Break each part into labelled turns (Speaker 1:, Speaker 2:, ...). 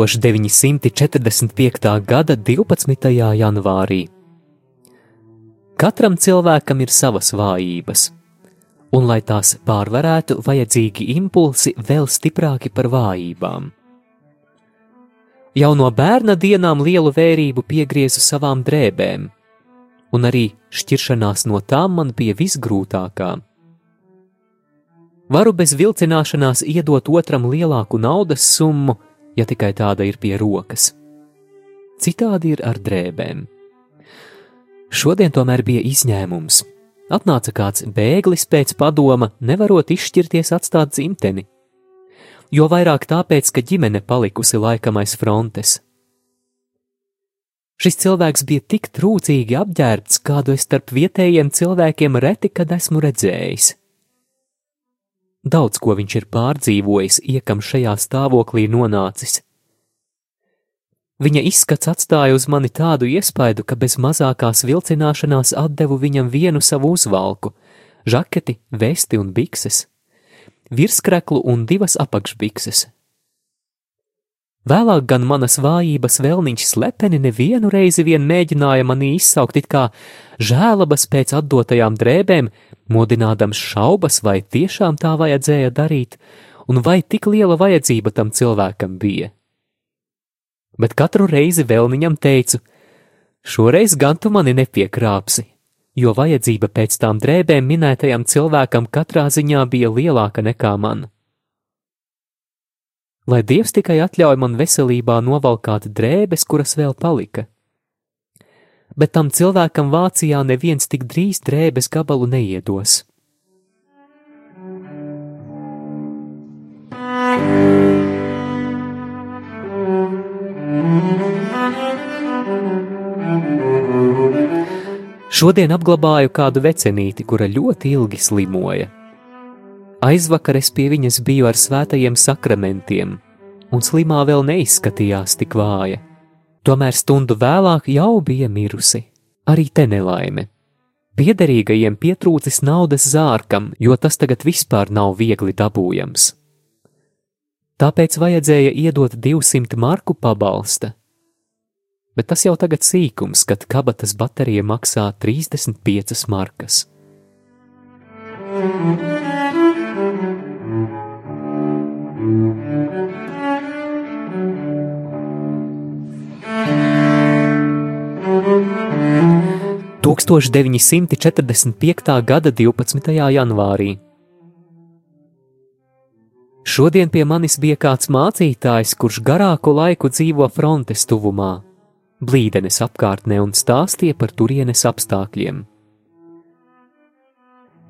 Speaker 1: 1945. gada 12. janvārī. Katram cilvēkam ir savas vājības, un, lai tās pārvarētu, vajadzīgi impulsi vēl stiprāki par vājībām. Jau no bērna dienām lielu vērību piegriezu savām drēbēm, un arī šķiršanās no tām man bija visgrūtākā. Varu bez vilcināšanās iedot otram lielāku naudas summu, ja tikai tāda ir pie rokas. Citādi ir ar drēbēm. Šodien tomēr bija izņēmums. Atnāca kāds bēglis pēc padoma, nevarot izšķirties atstāt dzimteni. Jo vairāk tāpēc, ka ģimene palikusi laikam aiz frontes. Šis cilvēks bija tik trūcīgi apģērbts, kādu es starp vietējiem cilvēkiem reti kad esmu redzējis. Daudz ko viņš ir pārdzīvojis, iekam šajā stāvoklī nonācis. Viņa izskats atstāja uz mani tādu iespaidu, ka bez mazākās vilcināšanās atdevu viņam vienu savu uzvalku - žaketi, vesti un bikses, virskreklu un divas apakšbikses. Vēlāk gan manas vājības vēlniņš slepeni nevienu reizi vien mēģināja mani izsaukt it kā žēlabas pēc atdotajām drēbēm, modinādams šaubas, vai tiešām tā vajadzēja darīt, un vai tik liela vajadzība tam cilvēkam bija. Bet katru reizi vēlniņam teicu: Šoreiz gan tu mani nepiekrāpsi, jo vajadzība pēc tām drēbēm minētajam cilvēkam katrā ziņā bija lielāka nekā man. Lai Dievs tikai atļauj man veselībā novalkāt drēbes, kuras vēl palika bet tam cilvēkam Vācijā neviens tik drīz drēbes gabalu neiedos. Šodien apglabāju kādu vecenīti, kura ļoti ilgi slimoja. Aizvakar es pie viņas biju ar svētajiem sakramentiem, un slimā vēl neizskatījās tik vāja. Tomēr stundu vēlāk jau bija mirusi. Arī te nelaime. Piederīgajiem pietrūcis naudas zārkam, jo tas tagad vispār nav viegli dabūjams. Tāpēc vajadzēja iedot 200 marku pabalsta. Bet tas jau tagad sīkums, kad kabatas baterija maksā 35 markas. Thank you. 1945. gada 12. janvārī. Šodien pie manis bija kāds mācītājs, kurš garāku laiku dzīvo frontes tuvumā, blīdenes apkārtnē un stāstīja par turienes apstākļiem.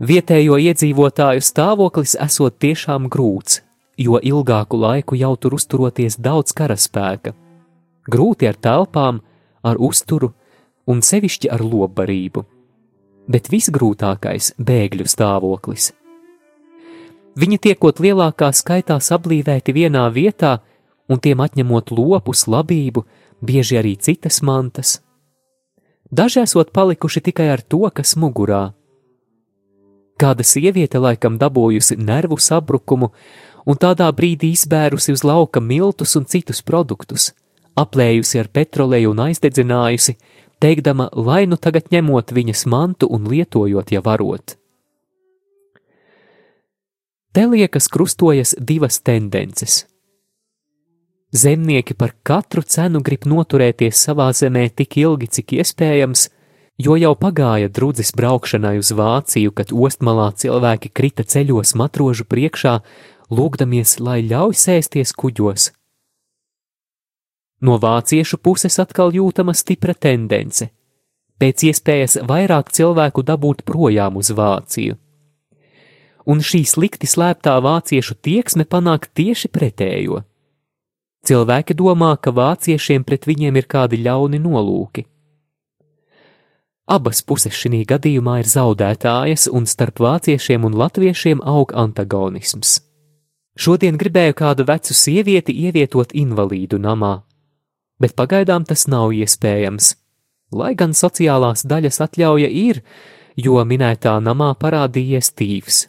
Speaker 1: Vietējo iedzīvotāju stāvoklis esot tiešām grūts, jo ilgāku laiku jau tur uzturoties daudz karaspēka. Grūti ar telpām, ar uzturu, un sevišķi ar lobbarību, bet visgrūtākais - bēgļu stāvoklis. Viņi tiekot lielākā skaitā sablīvēti vienā vietā un tiem atņemot lopus, labību, bieži arī citas mantas. Daži esot palikuši tikai ar to, kas mugurā. Kāda sieviete laikam dabūjusi nervu sabrukumu un tādā brīdī izbērusi uz lauka miltus un citus produktus, aplējusi ar petroleju un aizdedzinājusi, teikdama, lai nu tagad ņemot viņas mantu un lietojot, ja varot. Te liekas krustojas divas tendences. Zemnieki par katru cenu grib noturēties savā zemē tik ilgi, cik iespējams, jo jau pagāja drudzis braukšanai uz Vāciju, kad ostmalā cilvēki krita ceļos matrožu priekšā, lūgdamies, lai ļauj sēsties kuģos. No vāciešu puses atkal jūtama stipra tendence - pēc iespējas vairāk cilvēku dabūt projām uz Vāciju. Un šī slikti slēptā vāciešu tieksme panāk tieši pretējo. Cilvēki domā, ka vāciešiem pret viņiem ir kādi ļauni nolūki. Abas puses šī gadījumā ir zaudētājas, un starp vāciešiem un latviešiem aug antagonisms. Šodien gribēju kādu vecu sievieti ievietot invalīdu namā, bet pagaidām tas nav iespējams. Lai gan sociālās daļas atļauja ir, jo minētā namā parādījies tīvs.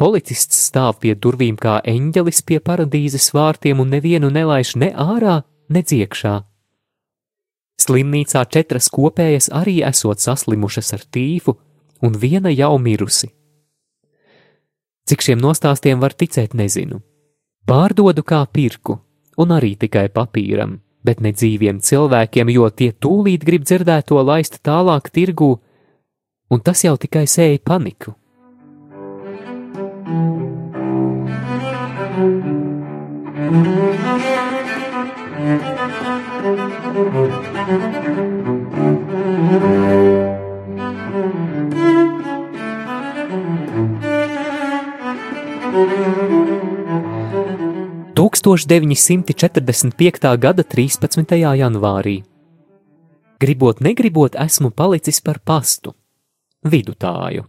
Speaker 1: Policists stāv pie durvīm kā eņģelis pie paradīzes vārtiem un nevienu nelaiž ne ārā, ne iekšā. Slimnīcā četras kopējas arī esot saslimušas ar tīfu, un viena jau mirusi. Cik šiem nostāstiem var ticēt, nezinu. Pārdodu kā pirku, un arī tikai papīram, bet ne dzīviem cilvēkiem, jo tie tūlīt grib dzirdēt to laist tālāk tirgū, un tas jau tikai sēja paniku. Tūkstoš 945. gada 13. janvārī. Gribot, negribot, esmu palicis par pastu, vidutāju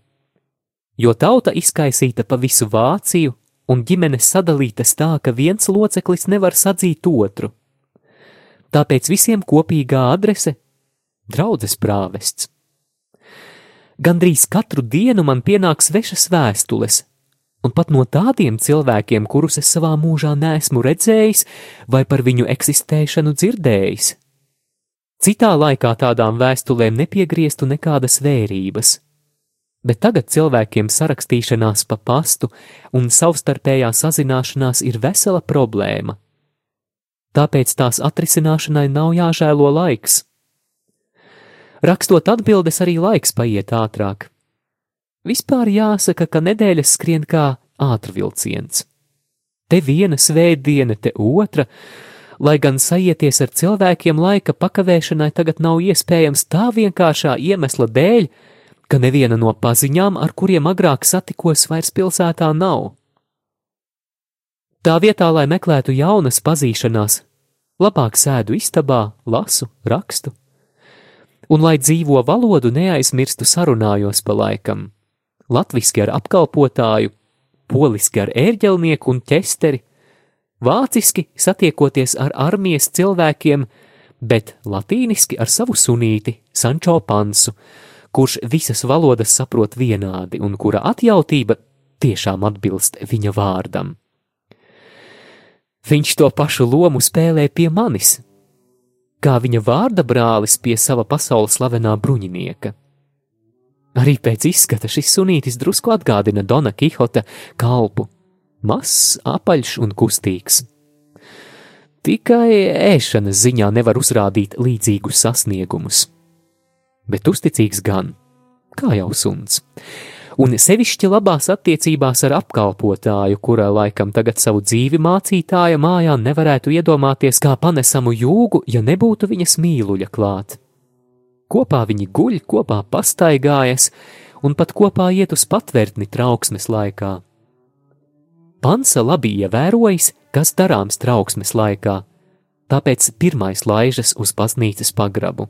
Speaker 1: jo tauta izkaisīta pa visu Vāciju un ģimenes sadalītas tā, ka viens loceklis nevar sadzīt otru. Tāpēc visiem kopīgā adrese - draudzes prāvests. Gandrīz katru dienu man pienāk svešas vēstules, un pat no tādiem cilvēkiem, kurus es savā mūžā neesmu redzējis vai par viņu eksistēšanu dzirdējis. Citā laikā tādām vēstulēm nepiegrieztu nekādas vērības bet tagad cilvēkiem sarakstīšanās pa pastu un savstarpējā sazināšanās ir vesela problēma. Tāpēc tās atrisināšanai nav jāžēlo laiks. Rakstot atbildes, arī laiks paiet ātrāk. Vispār jāsaka, ka nedēļas skrien kā ātrvilciens. Te viena svētdiena, te otra, lai gan sajieties ar cilvēkiem laika pakavēšanai tagad nav iespējams tā vienkāršā iemesla dēļ, ka neviena no paziņām, ar kuriem agrāk satikos, vairs pilsētā nav. Tā vietā, lai meklētu jaunas pazīšanās, labāk sēdu istabā, lasu, rakstu, un lai dzīvo valodu neaizmirstu sarunājos pa laikam, latviski ar apkalpotāju, poliski ar ērģelnieku un ķesteri, vāciski satiekoties ar armijas cilvēkiem, bet latīniski ar savu sunīti, Sančo Pansu, kurš visas valodas saprot vienādi un kura atjautība tiešām atbilst viņa vārdam. Viņš to pašu lomu spēlē pie manis, kā viņa vārda brālis pie sava pasaules slavenā bruņinieka. Arī pēc izskata šis sunītis drusku atgādina Dona Kihota kalpu - mazs, apaļš un kustīgs. Tikai ēšanas ziņā nevar uzrādīt līdzīgus sasniegumus bet uzticīgs gan, kā jau suns. Un sevišķi labās attiecībās ar apkalpotāju, kura laikam tagad savu dzīvi mācītāja mājā nevarētu iedomāties kā panesamu jūgu, ja nebūtu viņas mīluļa klāt. Kopā viņi guļ, kopā pastaigājas un pat kopā iet uz patvērtni trauksmes laikā. Pansa labi ievērojis, kas darāms trauksmes laikā, tāpēc pirmais laižas uz baznīcas pagrabu.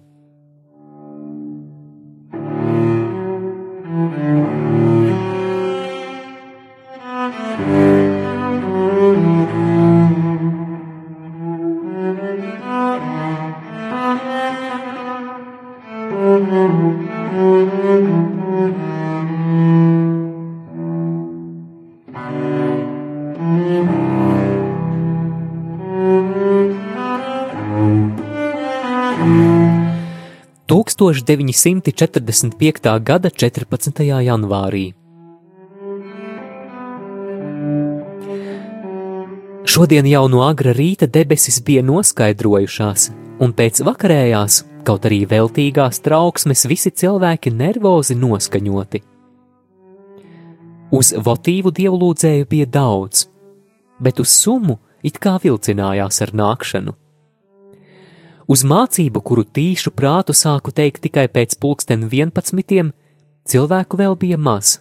Speaker 1: 1945. gada 14. janvārī. Šodien jau no agra rīta debesis bija noskaidrojušās, un pēc vakarējās, kaut arī veltīgās trauksmes, visi cilvēki nervozi noskaņoti. Uz votīvu dievlūdzēju bija daudz, bet uz summu it kā vilcinājās ar nākšanu. Uz mācību, kuru tīšu prātu sāku teikt tikai pēc pulksten vienpadsmitiem, cilvēku vēl bija maz.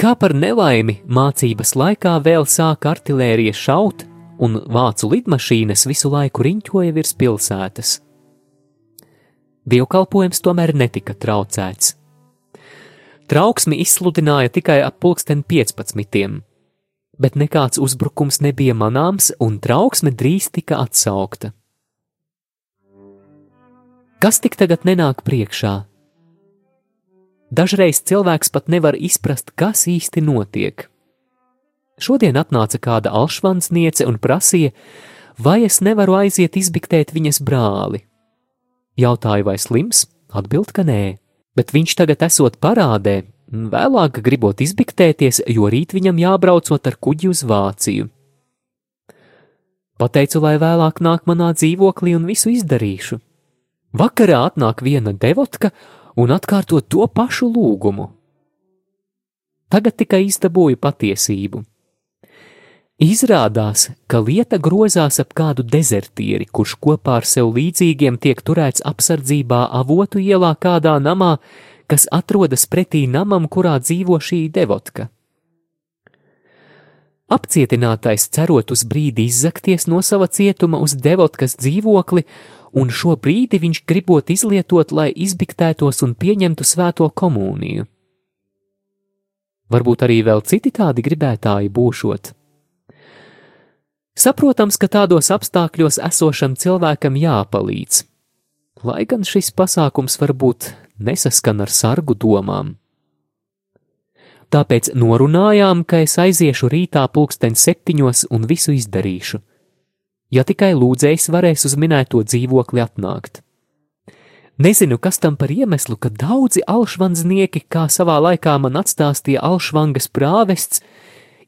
Speaker 1: Kā par nelaimi mācības laikā vēl sāka artilērija šaut, un vācu lidmašīnas visu laiku riņķoja virs pilsētas. Dievkalpojums tomēr netika traucēts. Trauksmi izsludināja tikai ap pulksten 15, bet nekāds uzbrukums nebija manāms, un trauksme drīz tika atsaukta. Kas tik tagad nenāk priekšā? Dažreiz cilvēks pat nevar izprast, kas īsti notiek. Šodien atnāca kāda alšvansniece un prasīja, vai es nevaru aiziet izbiktēt viņas brāli. Jautāju, vai slims, atbild, ka nē, bet viņš tagad esot parādē, vēlāk gribot izbiktēties, jo rīt viņam jābraucot ar kuģi uz Vāciju. Pateicu, lai vēlāk nāk manā dzīvoklī un visu izdarīšu. Vakarā atnāk viena devotka un atkārto to pašu lūgumu. Tagad tikai izdabūju patiesību. Izrādās, ka lieta grozās ap kādu dezertieri, kurš kopā ar sev līdzīgiem tiek turēts apsardzībā avotu ielā kādā namā, kas atrodas pretī namam, kurā dzīvo šī devotka. Apcietinātais cerot uz brīdi izzakties no sava cietuma uz devotkas dzīvokli, un šo brīdi viņš gribot izlietot, lai izbiktētos un pieņemtu svēto komuniju. Varbūt arī vēl citi tādi gribētāji būšot. Saprotams, ka tādos apstākļos esošam cilvēkam jāpalīdz, lai gan šis pasākums varbūt nesaskan ar sargu domām. Tāpēc norunājām, ka es aiziešu rītā pulksten septiņos un visu izdarīšu, ja tikai lūdzējs varēs uz minēto dzīvokli atnākt. Nezinu, kas tam par iemeslu, ka daudzi alšvandznieki, kā savā laikā man atstāstīja alšvangas prāvests,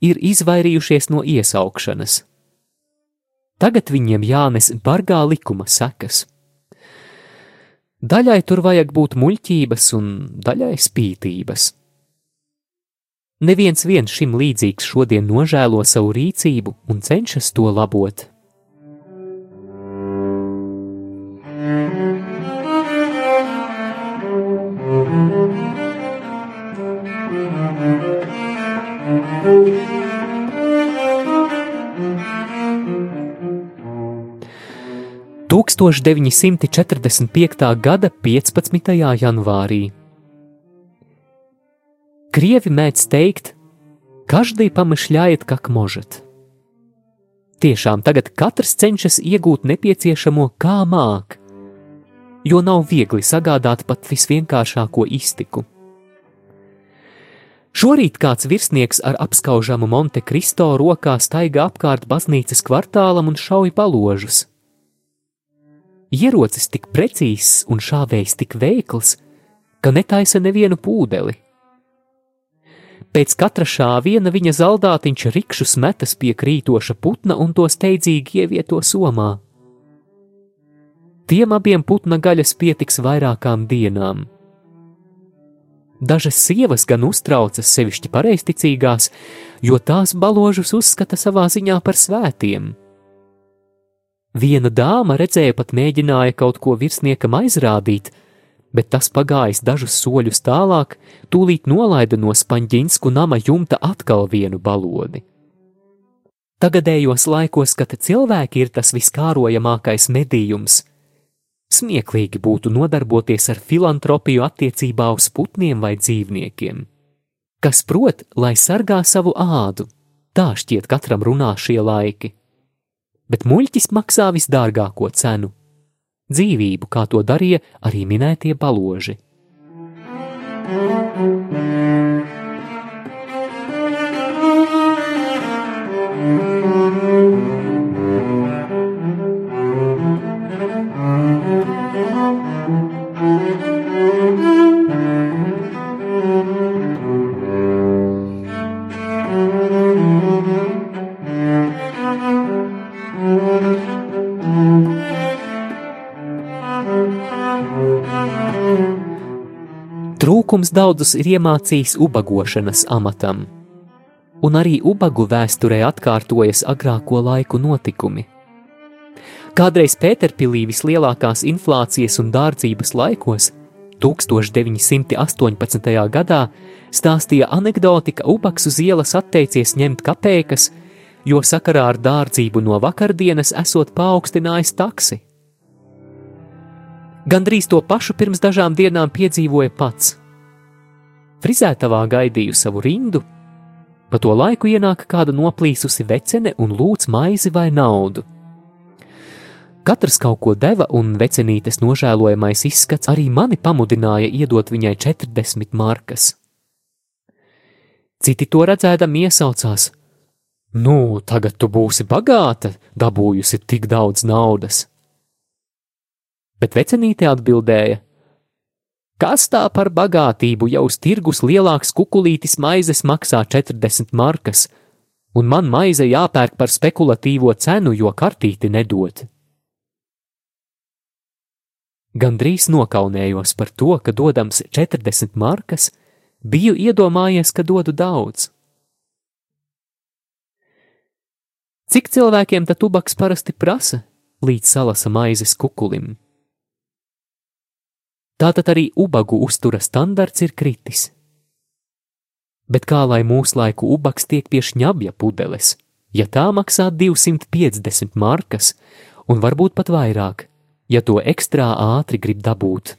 Speaker 1: ir izvairījušies no iesaukšanas Tagad viņiem jānes bargā likuma sekas. Daļai tur vajag būt muļķības un daļai spītības. Neviens viens šim līdzīgs šodien nožēlo savu rīcību un cenšas to labot. 1945. gada 15. janvārī. Krievi mēdz teikt, každī pamešļājiet, kā možat. Tiešām tagad katrs cenšas iegūt nepieciešamo kā māk, jo nav viegli sagādāt pat visvienkāršāko iztiku. Šorīt kāds virsnieks ar apskaužamu Monte Cristo rokā staigā apkārt baznīcas kvartālam un šauj paložus ierocis tik precīzs un šāvējs tik veikls, ka netaisa nevienu pūdeli. Pēc katra šāviena viņa zaldātiņš rikšus metas pie krītoša putna un to steidzīgi ievieto somā. Tiem abiem putna gaļas pietiks vairākām dienām. Dažas sievas gan uztraucas sevišķi pareizticīgās, jo tās baložus uzskata savā ziņā par svētiem Viena dāma redzēja, pat mēģināja kaut ko virsniekam aizrādīt, bet tas pagājis dažus soļus tālāk, tūlīt nolaida no spaņģinsku nama jumta atkal vienu balodi. Tagadējos laikos, kad cilvēki ir tas viskārojamākais medījums, smieklīgi būtu nodarboties ar filantropiju attiecībā uz putniem vai dzīvniekiem. Kas prot, lai sargā savu ādu, tā šķiet katram runā šie laiki bet muļķis maksā visdārgāko cenu - dzīvību, kā to darīja arī minētie baloži. Laukums daudzus ir iemācījis ubagošanas amatam, un arī ubagu vēsturē atkārtojas agrāko laiku notikumi. Kādreiz Pēterpilī vislielākās inflācijas un dārdzības laikos, 1918. gadā, stāstīja anekdoti, ka ubaks uz ielas atteicies ņemt kapeikas, jo sakarā ar dārdzību no vakardienas esot paaugstinājis taksi. Gandrīz to pašu pirms dažām dienām piedzīvoja pats. Frizētavā gaidīju savu rindu, pa to laiku ienāk kāda noplīsusi vecene un lūdz maizi vai naudu. Katrs kaut ko deva, un vecenītes nožēlojamais izskats arī mani pamudināja iedot viņai 40 markas. Citi to redzēdami iesaucās: Nu, tagad tu būsi bagāta, dabūjusi tik daudz naudas! Bet vecenīte atbildēja: Kas tā par bagātību, ja uz tirgus lielāks kukulītis maizes maksā 40 markas, un man maize jāpērk par spekulatīvo cenu, jo kartīti nedod? Gandrīz nokaunējos par to, ka dodams 40 markas, biju iedomājies, ka dodu daudz. Cik cilvēkiem tad tubaks parasti prasa, līdz salasa maizes kukulim? Tātad arī ubagu uztura standarts ir kritis. Bet kā lai laiku ubaks tiek pie šņabja pudeles, ja tā maksā 250 markas, un varbūt pat vairāk, ja to ekstrā ātri grib dabūt?